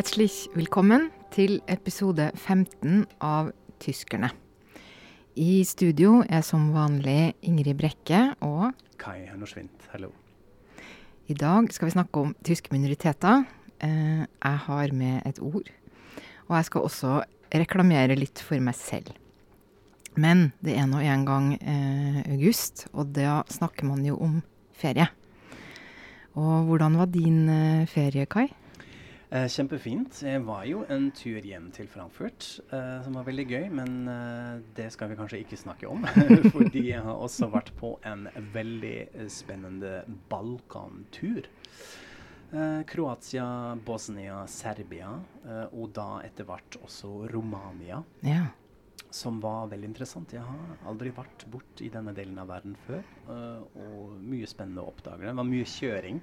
Herzlich willkommen til episode 15 av Tyskerne. I studio er som vanlig Ingrid Brekke og Kai Hennorsvint, hallo. I dag skal vi snakke om tyske minoriteter. Eh, jeg har med et ord. Og jeg skal også reklamere litt for meg selv. Men det er nå en gang eh, august, og da snakker man jo om ferie. Og hvordan var din eh, ferie, Kai? Eh, kjempefint. Jeg var jo en tur hjem til Frankfurt, eh, som var veldig gøy. Men eh, det skal vi kanskje ikke snakke om. fordi jeg har også vært på en veldig spennende Balkantur. Eh, Kroatia, Bosnia, Serbia, eh, og da etter hvert også Romania. Ja. Som var veldig interessant. Jeg har aldri vært bort i denne delen av verden før. eh, og mye spennende å oppdage. Det var mye kjøring.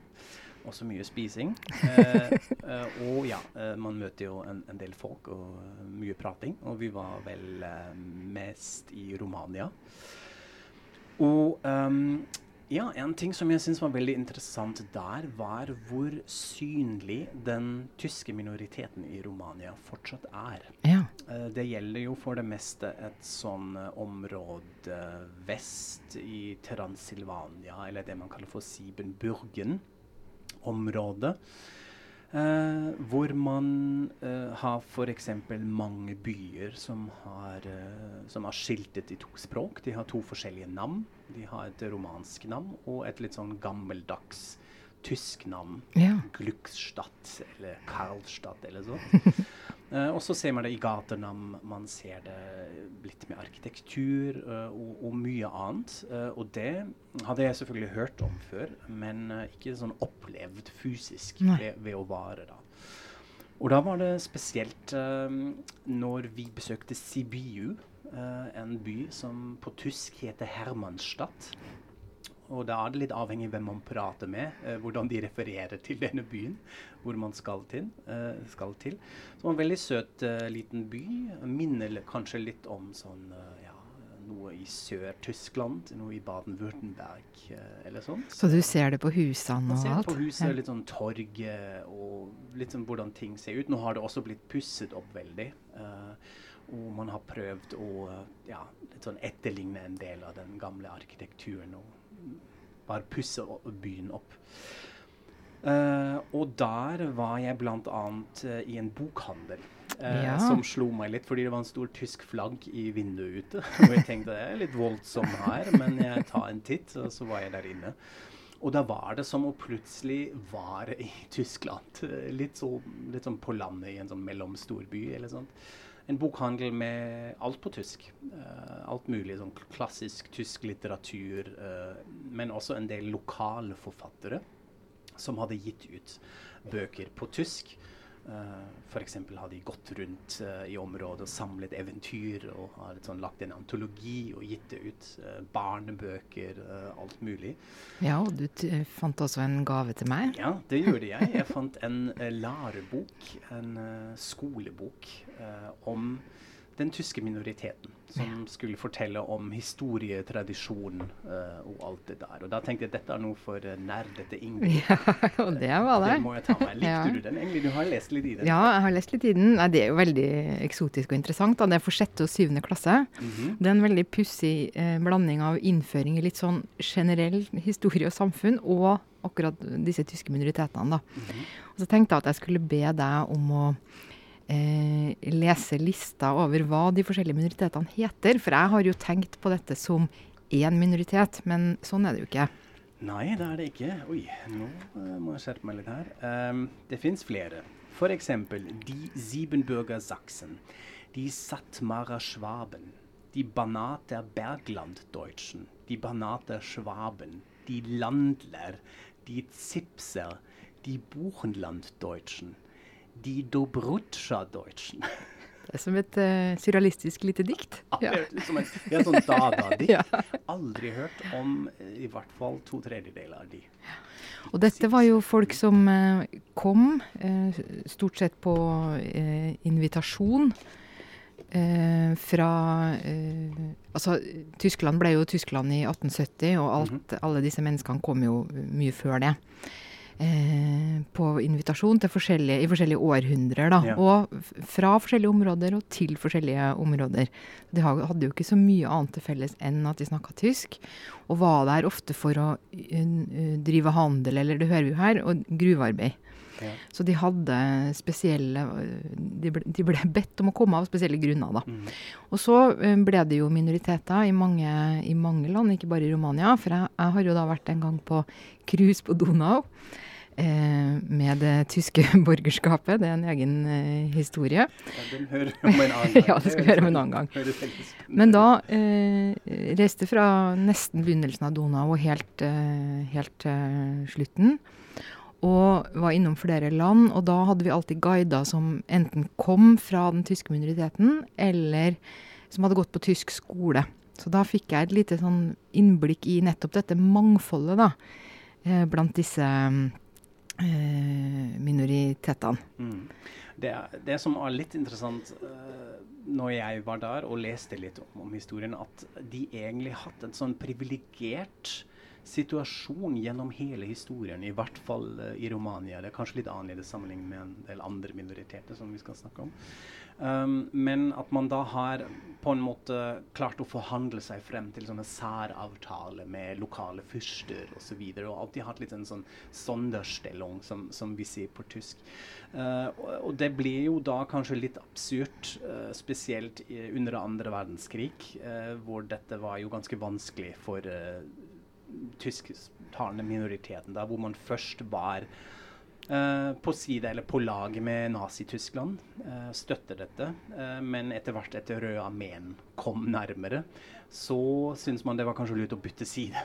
Også mye spising. Eh, eh, og ja, eh, man møter jo en, en del folk og eh, mye prating. Og vi var vel eh, mest i Romania. Og um, ja, en ting som jeg syns var veldig interessant der, var hvor synlig den tyske minoriteten i Romania fortsatt er. ja. Det gjelder jo for det meste et sånn område vest i Transilvania, eller det man kaller for Siebenburgen-området. Eh, hvor man eh, har f.eks. mange byer som har, eh, som har skiltet i to språk. De har to forskjellige navn. De har et romansk navn og et litt sånn gammeldags tysk navn. ja. Glückstadt eller Karlstadt eller sånn. Eh, og så ser man det i gatenavn, man ser det litt med arkitektur eh, og, og mye annet. Eh, og det hadde jeg selvfølgelig hørt om før, men ikke sånn opplevd fysisk ved, ved å være da. Og da var det spesielt når vi besøkte Sibiu, en by som på tysk heter Hermannstadt. Og da er det litt avhengig hvem man prater med, eh, hvordan de refererer til denne byen, hvor man skal til. Eh, skal til. Så en veldig søt eh, liten by. Minner kanskje litt om sånn, eh, ja, noe i Sør-Tyskland, noe i Baden-Württemberg eh, eller sånn. Så du ser det på husene og alt? ser på huset, litt sånn torget og litt sånn hvordan ting ser ut. Nå har det også blitt pusset opp veldig. eh, og man har prøvd å eh, ja, sånn etterligne en del av den gamle arkitekturen og bare pusse byen opp. Uh, og der var jeg bl.a. Uh, i en bokhandel. Uh, Ja. Som slo meg litt, fordi det var en stor tysk flagg i vinduet ute. Og jeg tenkte det er litt voldsom her, men jeg tar en titt, og så var jeg der inne. Og da var det som å plutselig være i Tyskland. Eh, Litt, så, litt sånn på landet i en sånn mellomstor by eller sånt. En bokhandel med alt på tysk. Uh, alt mulig. Sånn klassisk tysk litteratur. uh, men også en del lokale forfattere som hadde gitt ut bøker på tysk. Uh, F.eks. har de gått rundt uh, i området og samlet eventyr og har sånn, lagt en antologi og gitt det ut. Uh, barnebøker, uh, alt mulig. Ja, og du fant også en gave til meg. Ja, det gjorde jeg. Jeg fant en lærebok, en eh, skolebok, eh, om den tyske minoriteten. Som skulle fortelle om historie, tradisjon eh, og alt det der. Og da tenkte jeg at dette er noe for uh, nerdete Ingrid. Ja, og det var det. Det må jeg ta med. Likte Ja. du den egentlig? Du har lest litt i den? Ja, jeg har lest litt i den. Nei, det er jo veldig eksotisk og interessant. Da. Det er for sjette og syvende klasse. Mhm. Det er en veldig pussig eh, blanding av innføring i litt sånn generell historie og samfunn, og akkurat disse tyske minoritetene. Da. Mhm. Og så tenkte jeg at jeg skulle be deg om å eh, lese lista over hva de forskjellige minoritetene heter. For jeg har jo tenkt på dette som én minoritet, men sånn er det jo ikke. Nei, det er det ikke. Oi, nå eh, må jeg skjerpe meg litt her. Um, det fins flere. F.eks. de Siebenbürger Sachsen, de Satmarer Schwaben, de Banater Berglanddeutschen, de Banater Schwaben, de Landler, de Zipser, de Buchenlanddeutschen, de Dobrutscha-Deutschen. Det er som et uh, surrealistisk lite dikt. Ja. Som en, ja, sånn dada-dikt. Ja. Aldri hørt om eh, i hvert fall to tredjedeler av de. Og dette var jo folk som uh, kom, uh, stort sett på invitasjon. Fra Altså, Tyskland ble jo Tyskland i 1870, og alt, alle disse menneskene kom jo mye før det. Eh, på invitasjon til forskjellige, i forskjellige århundrer. da, Ja. Og fra forskjellige områder og til forskjellige områder. De hadde jo ikke så mye annet til felles enn at de snakka tysk, og var der ofte for å uh, uh, drive handel, eller det hører vi jo her, og gruvearbeid. Ja. Så de hadde spesielle de ble, de ble bedt om å komme av spesielle grunner, da. Mm. Og så eh, ble det jo minoriteter i mange, i mange land, ikke bare i Romania. For jeg, jeg har jo da vært en gang på cruise på Donau eh, med det tyske borgerskapet. Det er en egen eh, historie. Ja, den hører om en annen gang. Ja, det skal vi høre om en annen gang. Men da eh, reiste fra nesten begynnelsen av Donau og helt, eh, helt til slutten. Og var innom flere land. Og da hadde vi alltid guider som enten kom fra den tyske minoriteten, eller som hadde gått på tysk skole. Så da fikk jeg et lite sånn innblikk i nettopp dette mangfoldet, da. Eh, blant disse eh, minoritetene. Mm. Det, det som er litt interessant uh, når jeg var der og leste litt om, om historien, at de egentlig hatt en sånn privilegert situasjon gjennom hele historien, i hvert fall eh, i Romania. Det er kanskje litt annerledes sammenlignet med en del andre minoriteter som vi skal snakke om. Um, men at man da har på en måte klart å forhandle seg frem til sånne særavtaler med lokale fyrster osv. Og, så videre, og alltid hatt litt en sånn sonderstellung, som, som vi sier på tysk. Uh, og, og det blir jo da kanskje litt absurd, uh, spesielt i, under andre verdenskrig, uh, hvor dette var jo ganske vanskelig for uh, tysktalende minoriteten, da, hvor man først var uh, på side eller på lag med Nazi-Tyskland. Uh, støtter dette. Uh, men etter hvert, etter Røde armeen kom nærmere, så syntes man det var kanskje lurt å bytte side.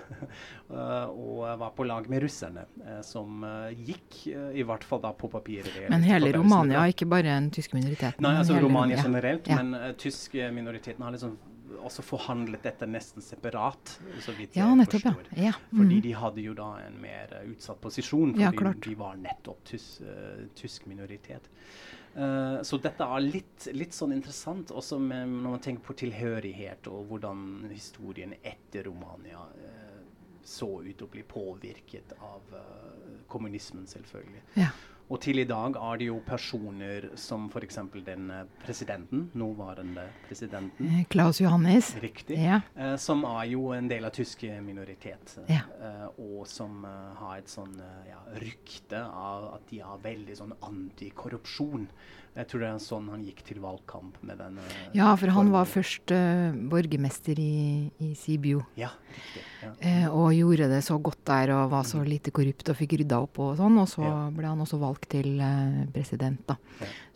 Og var på lag med russerne, som gikk, i hvert fall da på papiret. Men hele Romania, ikke bare den tyske minoriteten. Nei, altså Romania generelt, Ja. men tyske minoriteten har liksom også forhandlet dette nesten separat, så vidt Ja, jeg nettopp, forstår. ja. Fordi mm. de hadde jo da en mer eh, utsatt posisjon, fordi Ja, de var nettopp tys, uh, tysk minoritet. Uh, så dette er litt, litt sånn interessant også med, når man tenker på tilhørighet og hvordan historien etter Romania uh, så ut å bli påvirket av kommunismen, selvfølgelig. Ja. Og til i dag er det jo personer som f.eks. den eh, presidenten, nåværende presidenten, Eh, Klaus Johannes. riktig, Ja. eh, som er jo en del av tyske minoritet. Ja. eh, og som eh, har et sånn eh, ja, rykte av at de har veldig sånn antikorrupsjon. Jeg tror det er sånn han gikk til valgkamp med den. eh, ja, for han var først uh, borgermester i, i Sibiu. Ja, riktig. Ja. Uh, og gjorde det så godt der og var så lite korrupt og fikk rydda opp og sånn. Og så Ja. ble han også valgt til eh, president, da.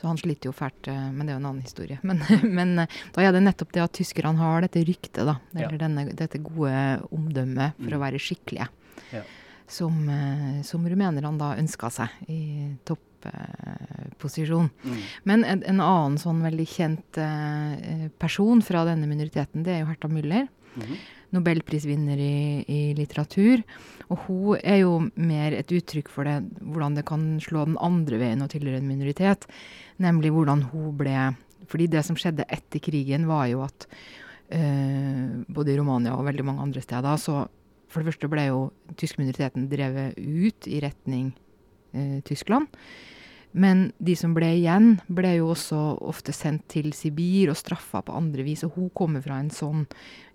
Så han sliter jo fælt, eh, men det er jo en annen historie. Men, men eh, da er det nettopp det at tyskerne har dette ryktet, da. Eller denne, dette gode omdømmet for Mm. å være skikkelige. Ja. Som, eh, som rumenerne da ønska seg i topposisjon. Mm. Men en, en annen sånn veldig kjent eh, person fra denne minoriteten, det er jo Herta Müller. Mhm. Nobelprisvinner i, i litteratur. Og hun er jo mer et uttrykk for det, hvordan det kan slå den andre veien å tilhøre en minoritet. Nemlig hvordan hun ble Fordi det som skjedde etter krigen, var jo at eh, både i Romania og veldig mange andre steder, så for det første ble jo tysk minoriteten drevet ut i retning eh, Tyskland. Men de som ble igjen, ble jo også ofte sendt til Sibir og straffa på andre vis. Og hun kommer fra en sånn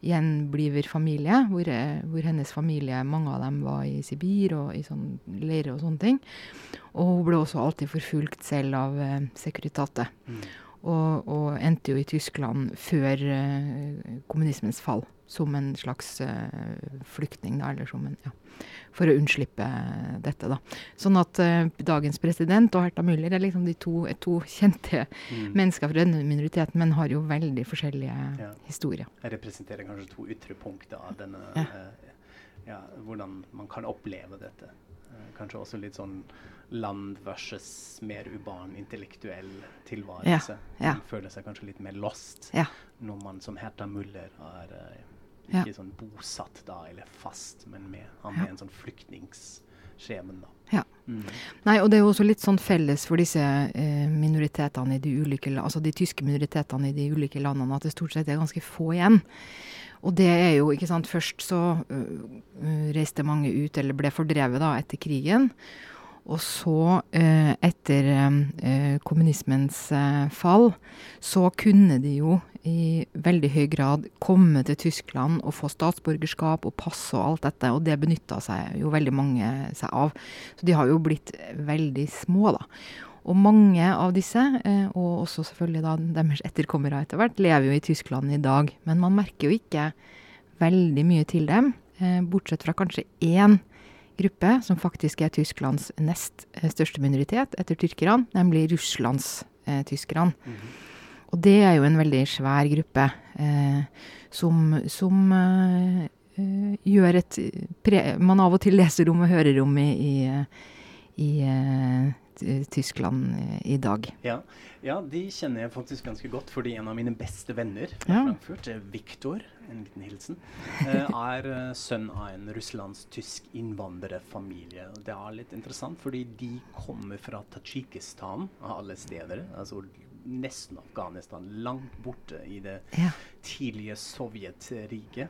gjenbliverfamilie, hvor, eh, hvor hennes familie, mange av dem var i Sibir og i sånn leirer og sånne ting. Og hun ble også alltid forfulgt selv av eh, Securitate. Mm. Og, og endte jo i Tyskland før eh, kommunismens fall, som en slags uh, flyktning, da, eller som en ja, For å unnslippe dette, da. Sånn at uh, dagens president og Herta Müller er liksom de to, er to kjente Mm. mennesker fra denne minoriteten, men har jo veldig forskjellige Ja. historier. Jeg representerer kanskje to ytre punkter av denne Ja. ja, Hvordan man kan oppleve dette. Eh, kanskje også litt sånn land versus mer urban, intellektuell tilværelse. ja. Man føler seg kanskje litt mer lost Ja. når man som Herta Muller er Ja. ikke sånn bosatt da, eller fast, men med, han Ja. er en sånn flyktningsskjemen, da. Ja. Mm. Nei, og det er jo også litt sånn felles for disse eh, minoritetene i de ulike Altså de tyske minoritetene i de ulike landene, at det stort sett er ganske få igjen. Og det er jo, ikke sant Først så øh, øh, reiste mange ut, eller ble fordrevet da, etter krigen. Og så, eh, etter kommunismens fall, så kunne de jo i veldig høy grad komme til Tyskland og få statsborgerskap og pass og alt dette, og det benytta seg jo veldig mange seg av. Så de har jo blitt veldig små, da. Og mange av disse, og også selvfølgelig da deres etterkommere etter hvert, lever jo i Tyskland i dag. Men man merker jo ikke veldig mye til dem, bortsett fra kanskje én gruppe, som faktisk er Tysklands nest eh, største minoritet etter tyrkerne, nemlig russlandstyskerne. Eh, mm -hmm. Og det er jo en veldig svær gruppe eh, som, som eh, eh gjør et Man av og til leser om og hører om i, i, i Tyskland i dag. Ja. ja. de kjenner jeg faktisk ganske godt, fordi en av mine beste venner fra ja. Frankfurt, Viktor, en liten hilsen, eh, er eh, sønn av en russlandsk-tysk innvandrerfamilie. Det er litt interessant, fordi de kommer fra Tadsjikistan, av alle steder. altså Nesten Afghanistan, langt borte i det ja. tidlige Sovjetriket.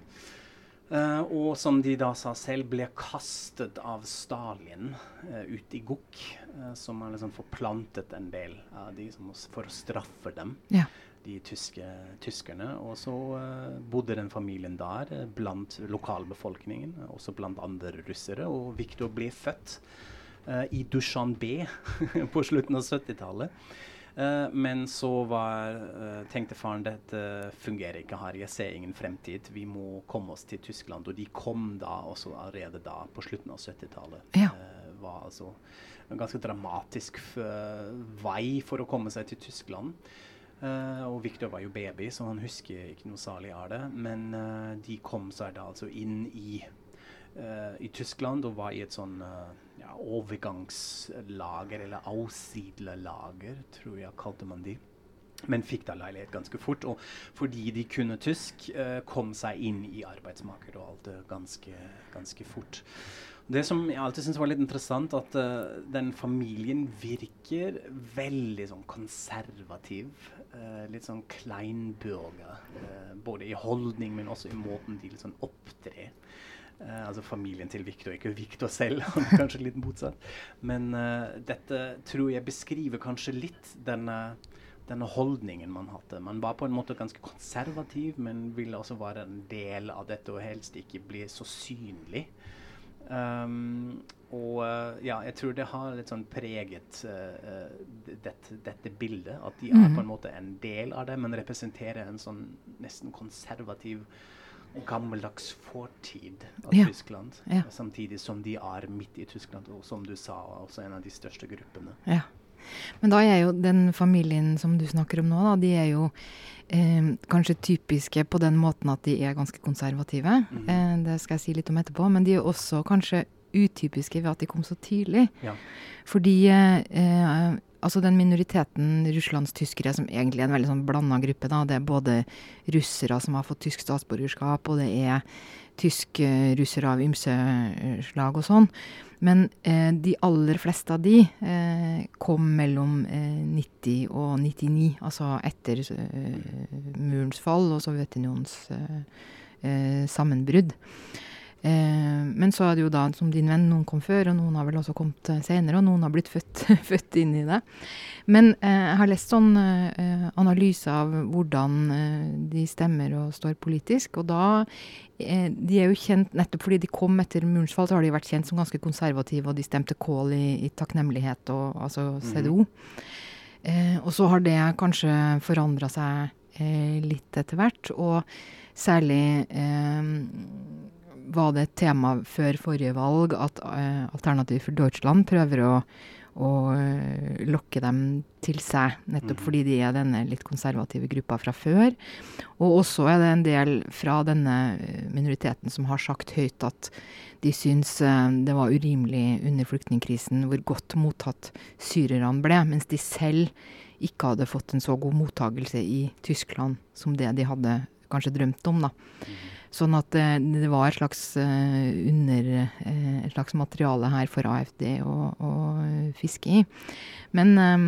Uh, og som de da sa selv, ble kastet av Stalin uh, ut i gokk. uh, som har liksom forplantet en del av de for å straffe dem. Ja de tyske, tyskerne. Og så bodde den familien der blant lokalbefolkningen, også blant andre russere. Og Viktor ble født i Dushanbe på slutten av 70-tallet. Men så var, tenkte faren dette fungerer ikke her, jeg ser ingen fremtid. Vi må komme oss til Tyskland. Og de kom da også allerede da, på slutten av 70-tallet. Ja. var altså en ganske dramatisk vei for å komme seg til Tyskland. Uh, og Victor var jo baby, så han husker ikke noe særlig av det. Men uh, de kom seg da altså inn i, i Tyskland og var i et sånn ja, overgangslager, eller ausidlerlager, tror jeg kalte man de. Men fikk da leilighet ganske fort. Og fordi de kunne tysk, kom seg inn i arbeidsmarkedet og alt det ganske, ganske fort. Det som jeg alltid syntes var litt interessant, at uh, den familien virker veldig sånn konservativ. Uh, litt sånn kleinburger. Uh, både i holdning, men også i måten de liksom opptrer. Altså familien til Victor, ikke Victor selv, kanskje litt motsatt. Men dette tror jeg beskriver kanskje litt denne denne holdningen man hadde. Man var på en måte ganske konservativ, men ville også være en del av dette og helst ikke bli så synlig. Um, og uh, ja, jeg tror det har litt sånn preget uh, dette, dette, bildet. At de er på en måte en del av det, men representerer en sånn nesten konservativ gammeldags fortid av ja. Tyskland. Ja. Samtidig som de er midt i Tyskland, og som du sa, også en av de største gruppene. Ja. Men da er jo den familien som du snakker om nå, da, de er jo eh, kanskje typiske på den måten at de er ganske konservative. Mm. Eh, det skal jeg si litt om etterpå. Men de er også kanskje utypiske ved at de kom så tidlig. Ja. Fordi eh, altså den minoriteten russlandstyskere, som egentlig er en veldig sånn blanda gruppe, da, det er både russere som har fått tysk statsborgerskap, og det er tysk-russere av ymse slag og sånn. Men eh, de aller fleste av de eh, kom mellom eh, 90 og 99, altså etter eh, murens fall og Sovjetunionens eh, eh, sammenbrudd. Men så er det jo da, som din venn, noen kom før, og noen har vel også kommet senere, og noen har blitt født, født inn i det. Men jeg har lest sånn analyse av hvordan de stemmer og står politisk, og da Eh, de er jo kjent nettopp fordi de kom etter murens fall, så har de vært kjent som ganske konservative, og de stemte Kohl i, i takknemlighet, og, altså CDO. Mm. Eh, og så har det kanskje forandra seg eh, litt etter hvert, og særlig eh, var det et tema før forrige valg at uh, Alternativ for Deutschland prøver å å uh, lokke dem til seg, nettopp mm. fordi de er denne litt konservative gruppa fra før. Og også er det en del fra denne eh, minoriteten som har sagt høyt at de syns det var urimelig under flyktningkrisen hvor godt mottatt syrerne ble, mens de selv ikke hadde fått en så god mottagelse i Tyskland som det de hadde kanskje drømt om. da. Mm. Sånn at det, det var et slags uh, under uh, et slags materiale her for AFD å, å fiske i. Men um,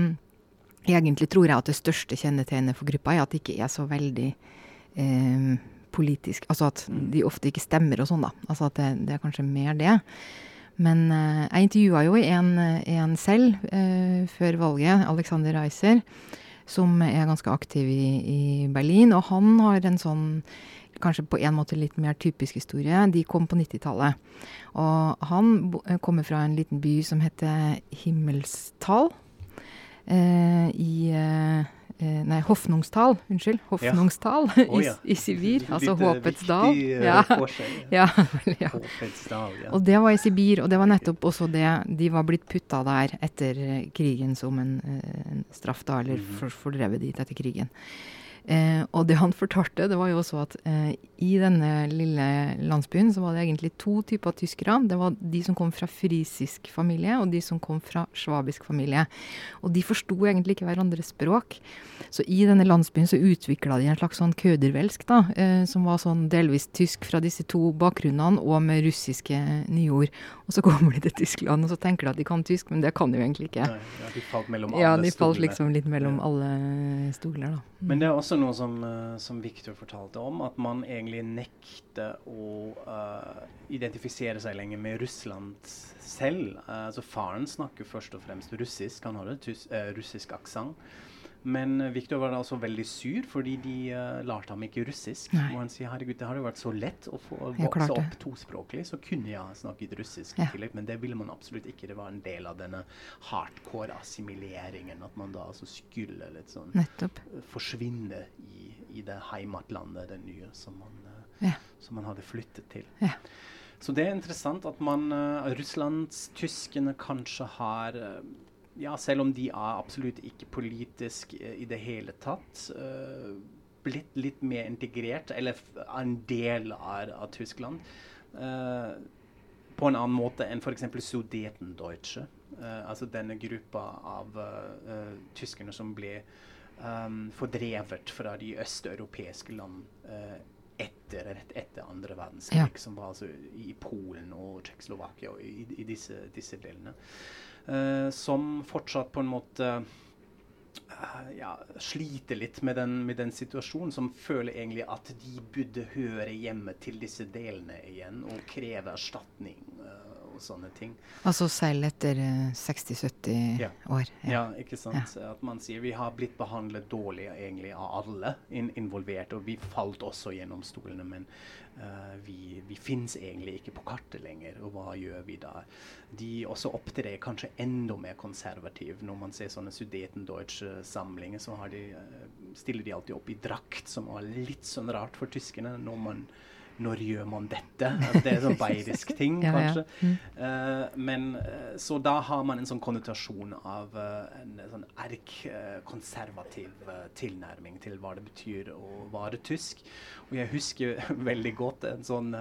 egentlig tror jeg at det største kjennetegnet for gruppa er at det ikke er så veldig um, politisk Altså at mm. de ofte ikke stemmer og sånn, da. Altså at det, det, er kanskje mer det. Men uh, jeg intervjua jo en, en selv uh, før valget, Alexander Reiser, som er ganske aktiv i, i Berlin. Og han har en sånn kanskje på en måte litt mer typisk historie. De kom på 90-tallet. Og han kommer fra en liten by som heter Himmelstall. Eh, I eh, Eh, nei, Hofnungstal. Unnskyld. Hofnungstal ja. oh, ja. i, i, Sibir. Altså Litt, Håpets dal. Ja. ja. Og det var i Sibir, og det var nettopp også det De var blitt putta der etter krigen som en, en straff, da, eller mm. fordrevet dit etter krigen. Eh, og det han fortalte, det var jo også at eh, i denne lille landsbyen så var det egentlig to typer tyskere. Det var de som kom fra frisisk familie, og de som kom fra svabisk familie. Og de forsto egentlig ikke hverandres språk. Så i denne landsbyen så utvikla de en slags sånn kødervelsk, da, eh, som var sånn delvis tysk fra disse to bakgrunnene, og med russiske nyord. Og så kommer de til Tyskland, og så tenker de at de kan tysk, men det kan de jo egentlig ikke. Nei, ja, de falt mellom alle ja, de falt liksom litt mellom ja. alle stoler, da. Men det er også noe som, uh, som Victor fortalte om, at man egentlig nekter å uh, identifisere seg lenger med Russland selv. Uh, altså Faren snakker først og fremst russisk, han har en russisk aksent. Men Victor var da også veldig sur, fordi de uh, lærte ham ikke russisk. Nei. Og han sier herregud, det har jo vært så lett å få vokse opp tospråklig, så kunne jeg snakket russisk ja. i tillegg. Men det ville man absolutt ikke. Det var en del av denne hardcore assimileringen. At man da altså skulle litt sånn Nettopp. forsvinne i, i det heimatlandet, det nye, som man, uh, ja. som man hadde flyttet til. Ja. Så det er interessant at man uh, russlandstyskene kanskje har ja, selv om de er absolutt ikke politisk uh, i det hele tatt, uh, blitt litt mer integrert, eller en del av, av Tyskland, uh, på en annen måte enn f.eks. Sudetendeutsche. altså denne gruppa av tyskerne som ble um, fordrevet fra de østeuropeiske land etter, rett etter andre verdenskrig, ja. som var altså i Polen og Tsjekkoslovakia og i, i disse, disse delene. Uh, som fortsatt på en måte uh, ja, sliter litt med den, med den, situasjonen, som føler egentlig at de burde høre hjemme til disse delene igjen og kreve erstatning. Og sånne ting. Altså selv etter 60-70 ja. år? Ja. ja. ikke sant. Ja. At man sier vi har blitt behandlet dårlig egentlig av alle in involvert, og vi falt også gjennom stolene, men uh, vi, vi fins egentlig ikke på kartet lenger, og hva gjør vi da? De også opptrer kanskje enda mer konservativ. Når man ser sånne Sudeten-Deutsch-samlinger, så de, uh, stiller de alltid opp i drakt, som var litt sånn rart for tyskerne. når man når gjør man dette? Altså, det er en sånn bayerisk ting, ja, kanskje. Ja. Mm. Uh, men uh, Så da har man en sånn konnotasjon av uh, en sånn erk-konservativ tilnærming til hva det betyr å være tysk. Og jeg husker veldig godt en sånn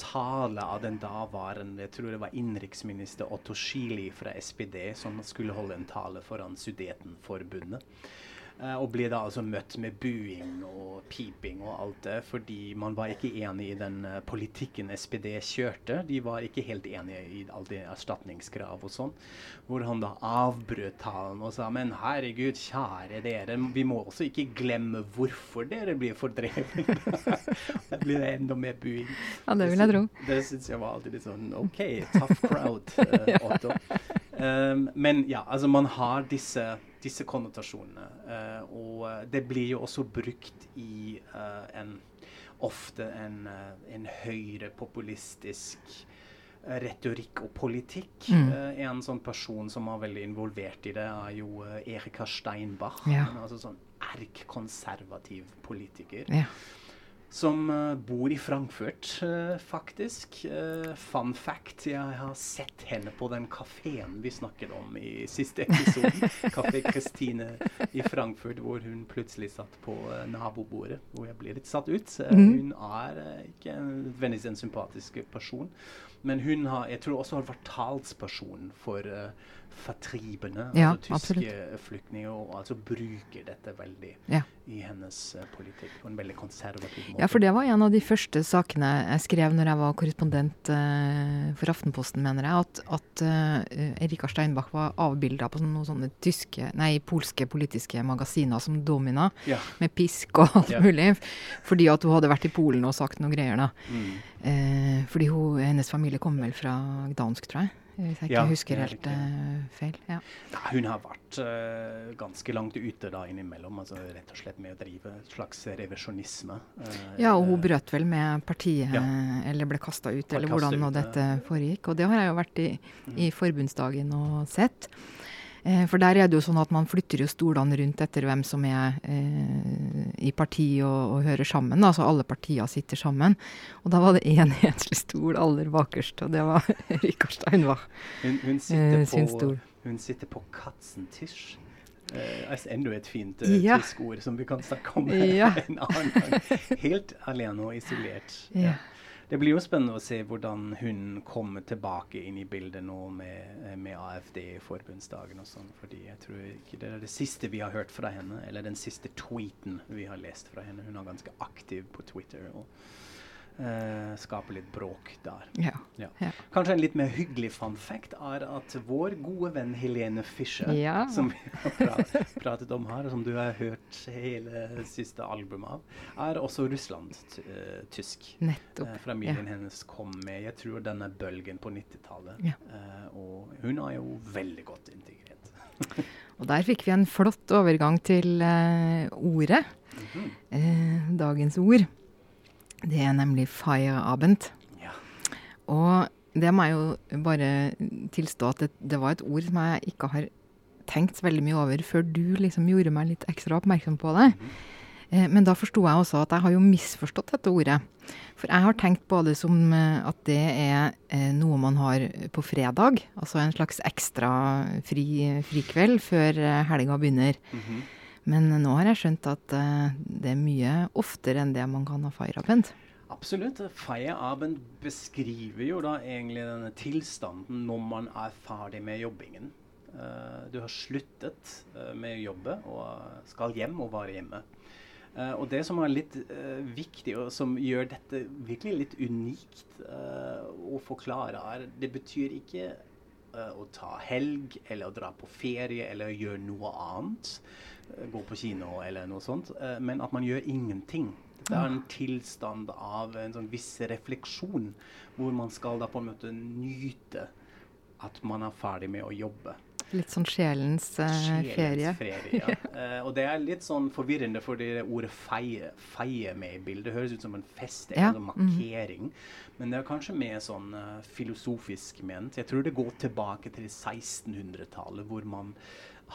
tale av den daværende jeg tror det var innenriksminister Otto Schili fra SPD, som skulle holde en tale foran Sudetenforbundet. Uh, og ble da altså møtt med buing og piping og alt det, fordi man var ikke enig i den uh, politikken SPD kjørte. De var ikke helt enige i alle de erstatningskrav og sånn. Hvor han da avbrøt talen og sa men herregud, kjære dere, vi må også ikke glemme hvorfor dere blir fordrevet. da blir det enda mer buing. Ja, det vil jeg tro. Det, det syns jeg var alltid litt sånn OK, tough crowd, uh, Otto. Um, men ja, altså man har disse disse konnotasjonene. Uh, og eh, det blir jo også brukt i uh, en ofte en, uh, en høyrepopulistisk retorikk og politikk. Mm. en sånn person som er veldig involvert i det, er jo Erika Steinbach. Ja. Altså sånn erk-konservativ politiker. Ja som uh, bor i Frankfurt, uh, faktisk. Uh, fun fact, jeg har sett henne på den kafeen vi snakket om i siste episode. Kafé Christine i Frankfurt, hvor hun plutselig satt på nabobordet. Hvor jeg ble litt satt ut. Mm. Hun er ikke nødvendigvis en sympatisk person, men hun har, jeg tror også har vært talsperson for fatribene, ja, altså tyske absolutt. flyktninger, og altså bruker dette veldig ja. i hennes uh, politikk på en veldig konservativ måte. Ja, for det var en av de første sakene jeg skrev når jeg var korrespondent uh, for Aftenposten, mener jeg, at, at uh, Erika Steinbach var avbilda på noen sånne tyske, nei, polske politiske magasiner som Domina, ja. med pisk og alt mulig, fordi at hun hadde vært i Polen og sagt noen greier, da. Mm. fordi hun, hennes familie kom vel fra Gdansk, tror jeg. Hvis jeg ikke ja, husker helt uh, feil. Ja. ja. hun har vært uh, ganske langt ute da innimellom, altså rett og slett med å drive et slags revisjonisme. Uh, ja, og hun brøt vel med partiet, ja. eller ble kasta ut, eller hvordan nå dette foregikk. Og det har jeg jo vært i, mm. i forbundsdagen og sett. Eh, for der er det jo sånn at man flytter jo stolene rundt etter hvem som er eh, i parti og, og, hører sammen. Altså alle partier sitter sammen. Og da var det én enslig stol aller bakerst, og det var Rikard Steinbach hun, hun, sitter eh, sin stol. Hun sitter på Katzentisch. Eh, altså enda et fint uh, ja. tysk ord som vi kan snakke om ja. en annen gang. Helt alene og isolert. Ja. Det blir jo spennende å se hvordan hun kommer tilbake inn i bildet nå med, eh, med AFD i forbundsdagen og sånn. fordi jeg tror ikke det er det siste vi har hørt fra henne, eller den siste tweeten vi har lest fra henne. Hun er ganske aktiv på Twitter. og Uh, skape litt bråk der. Ja. Ja. Ja. Kanskje en litt mer hyggelig fun fact er at vår gode venn Helene Fischer, som vi har pratet om her, og som du har hørt hele siste albumet av, er også Russland-tysk. Nettopp. Uh, familien hennes kom med jeg tror denne bølgen på 90-tallet. Eh, og hun er jo veldig godt integrert. og der fikk vi en flott overgang til ordet. Mm -hmm. dagens ord. Det er nemlig Feierabend. Ja. Og det må jeg jo bare tilstå at det, det, var et ord som jeg ikke har tenkt så veldig mye over før du liksom gjorde meg litt ekstra oppmerksom på det. Mm. Eh, men da forsto jeg også at jeg har jo misforstått dette ordet. For jeg har tenkt på det som eh, at det er eh, noe man har på fredag. Altså en slags ekstra fri, frikveld før eh, helga begynner. Mm -hmm. Men nå har jeg skjønt at uh, det er mye oftere enn det man kan ha feierabend. Absolutt. Feierabend beskriver jo da egentlig denne tilstanden når man er ferdig med jobbingen. Uh, du har sluttet uh, med å jobbe og skal hjem og være hjemme. Uh, og det som er litt viktig, og som gjør dette virkelig litt unikt å forklare, er det betyr ikke å ta helg eller å dra på ferie eller gjøre noe annet. Eh, gå på kino eller noe sånt, eh, men at man gjør ingenting. Det er en tilstand av en sånn viss refleksjon, hvor man skal da på en måte nyte at man er ferdig med å jobbe. Litt sånn sjelens, uh, sjelens ferie. ferie ja. uh, og det er litt sånn forvirrende, fordi det ordet feie, feie med i bildet høres ut som en fest eller ja. en markering. Mm. Men det er kanskje mer sånn uh, filosofisk ment. Jeg tror det går tilbake til 1600-tallet, hvor man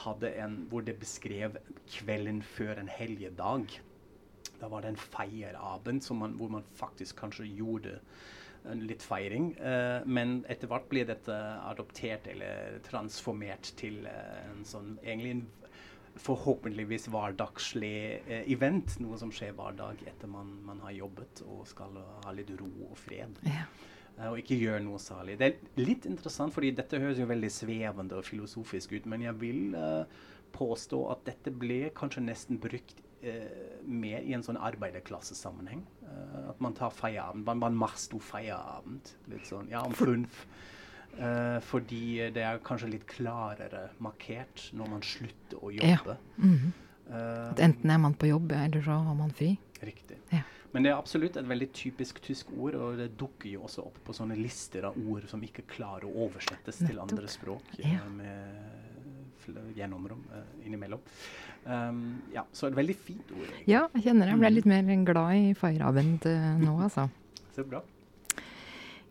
hadde en hvor det beskrev kvelden før en helgedag. Da var det en feierabend man, hvor man faktisk kanskje gjorde litt feiring. Uh, men etter hvert blir dette adoptert eller transformert til uh, en sånn egentlig en forhåpentligvis hverdagslig uh, event. Noe som skjer hver dag etter man, man, har jobbet og skal ha litt ro og fred. Ja. Og ikke gjøre noe særlig. Det er litt interessant, fordi dette høres jo veldig svevende og filosofisk ut, men jeg vil uh, påstå at dette ble kanskje nesten brukt uh, mer i en sånn arbeiderklassesammenheng. Uh, at man tar feierabend. Man, man masto feierabend. Litt sånn, ja, om funf. Uh, fordi det er kanskje litt klarere markert når man slutter å jobbe. Ja. Mm -hmm. uh, enten er man på jobb, eller så har man fri. Riktig. Ja. Men det er absolutt et veldig typisk tysk ord, og det dukker jo også opp på sånne lister av ord som ikke klarer å oversettes Nettopp. til andre språk ja. Eh, med gjennomrom uh, innimellom. Um, ja, så et veldig fint ord. Egentlig. Ja, jeg kjenner jeg ble litt mer glad i Feierabend uh, nå, altså. Så bra.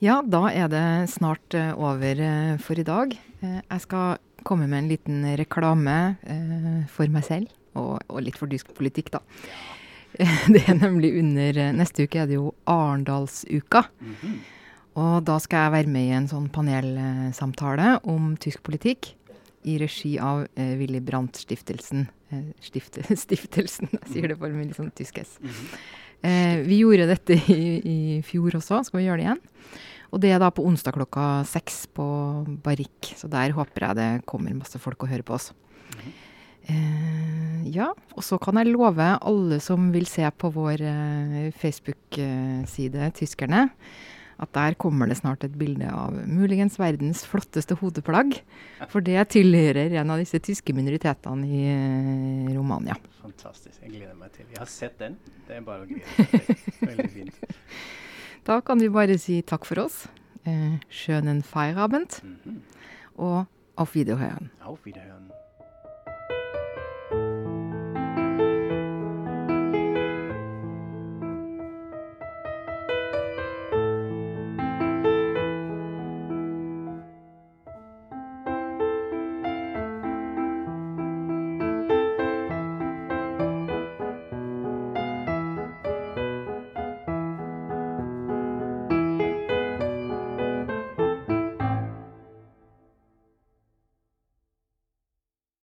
Ja, da er det snart uh, over for i dag. jeg skal komme med en liten reklame for meg selv, og, og litt for tysk politikk, da. Det er nemlig under Neste uke er det jo Arendalsuka. Mm -hmm. Og da skal jeg være med i en sånn panelsamtale om tysk politikk i regi av eh, Willy Brandt-stiftelsen. Eh, stifte, stiftelsen, jeg sier det for meg litt sånn tysk S. -hmm. eh, vi gjorde dette i, i, fjor også, skal vi gjøre det igjen? Og det er da på onsdag klokka seks på Barrik. Så der håper jeg det kommer masse folk og hører på oss. -hmm. Eh, ja, og så kan jeg love alle som vil se på vår eh, Facebook-side, tyskerne, at der kommer det snart et bilde av muligens verdens flotteste hodeplagg. For det tilhører en av disse tyske minoritetene i eh, Romania. Fantastisk. Jeg gleder meg til. Jeg har sett den. Det er bare å glede seg. Veldig fint. Da kan vi bare si takk for oss. Eh, schönen Feierabend Mhm. og auf Wiederhören. Auf Wiederhören.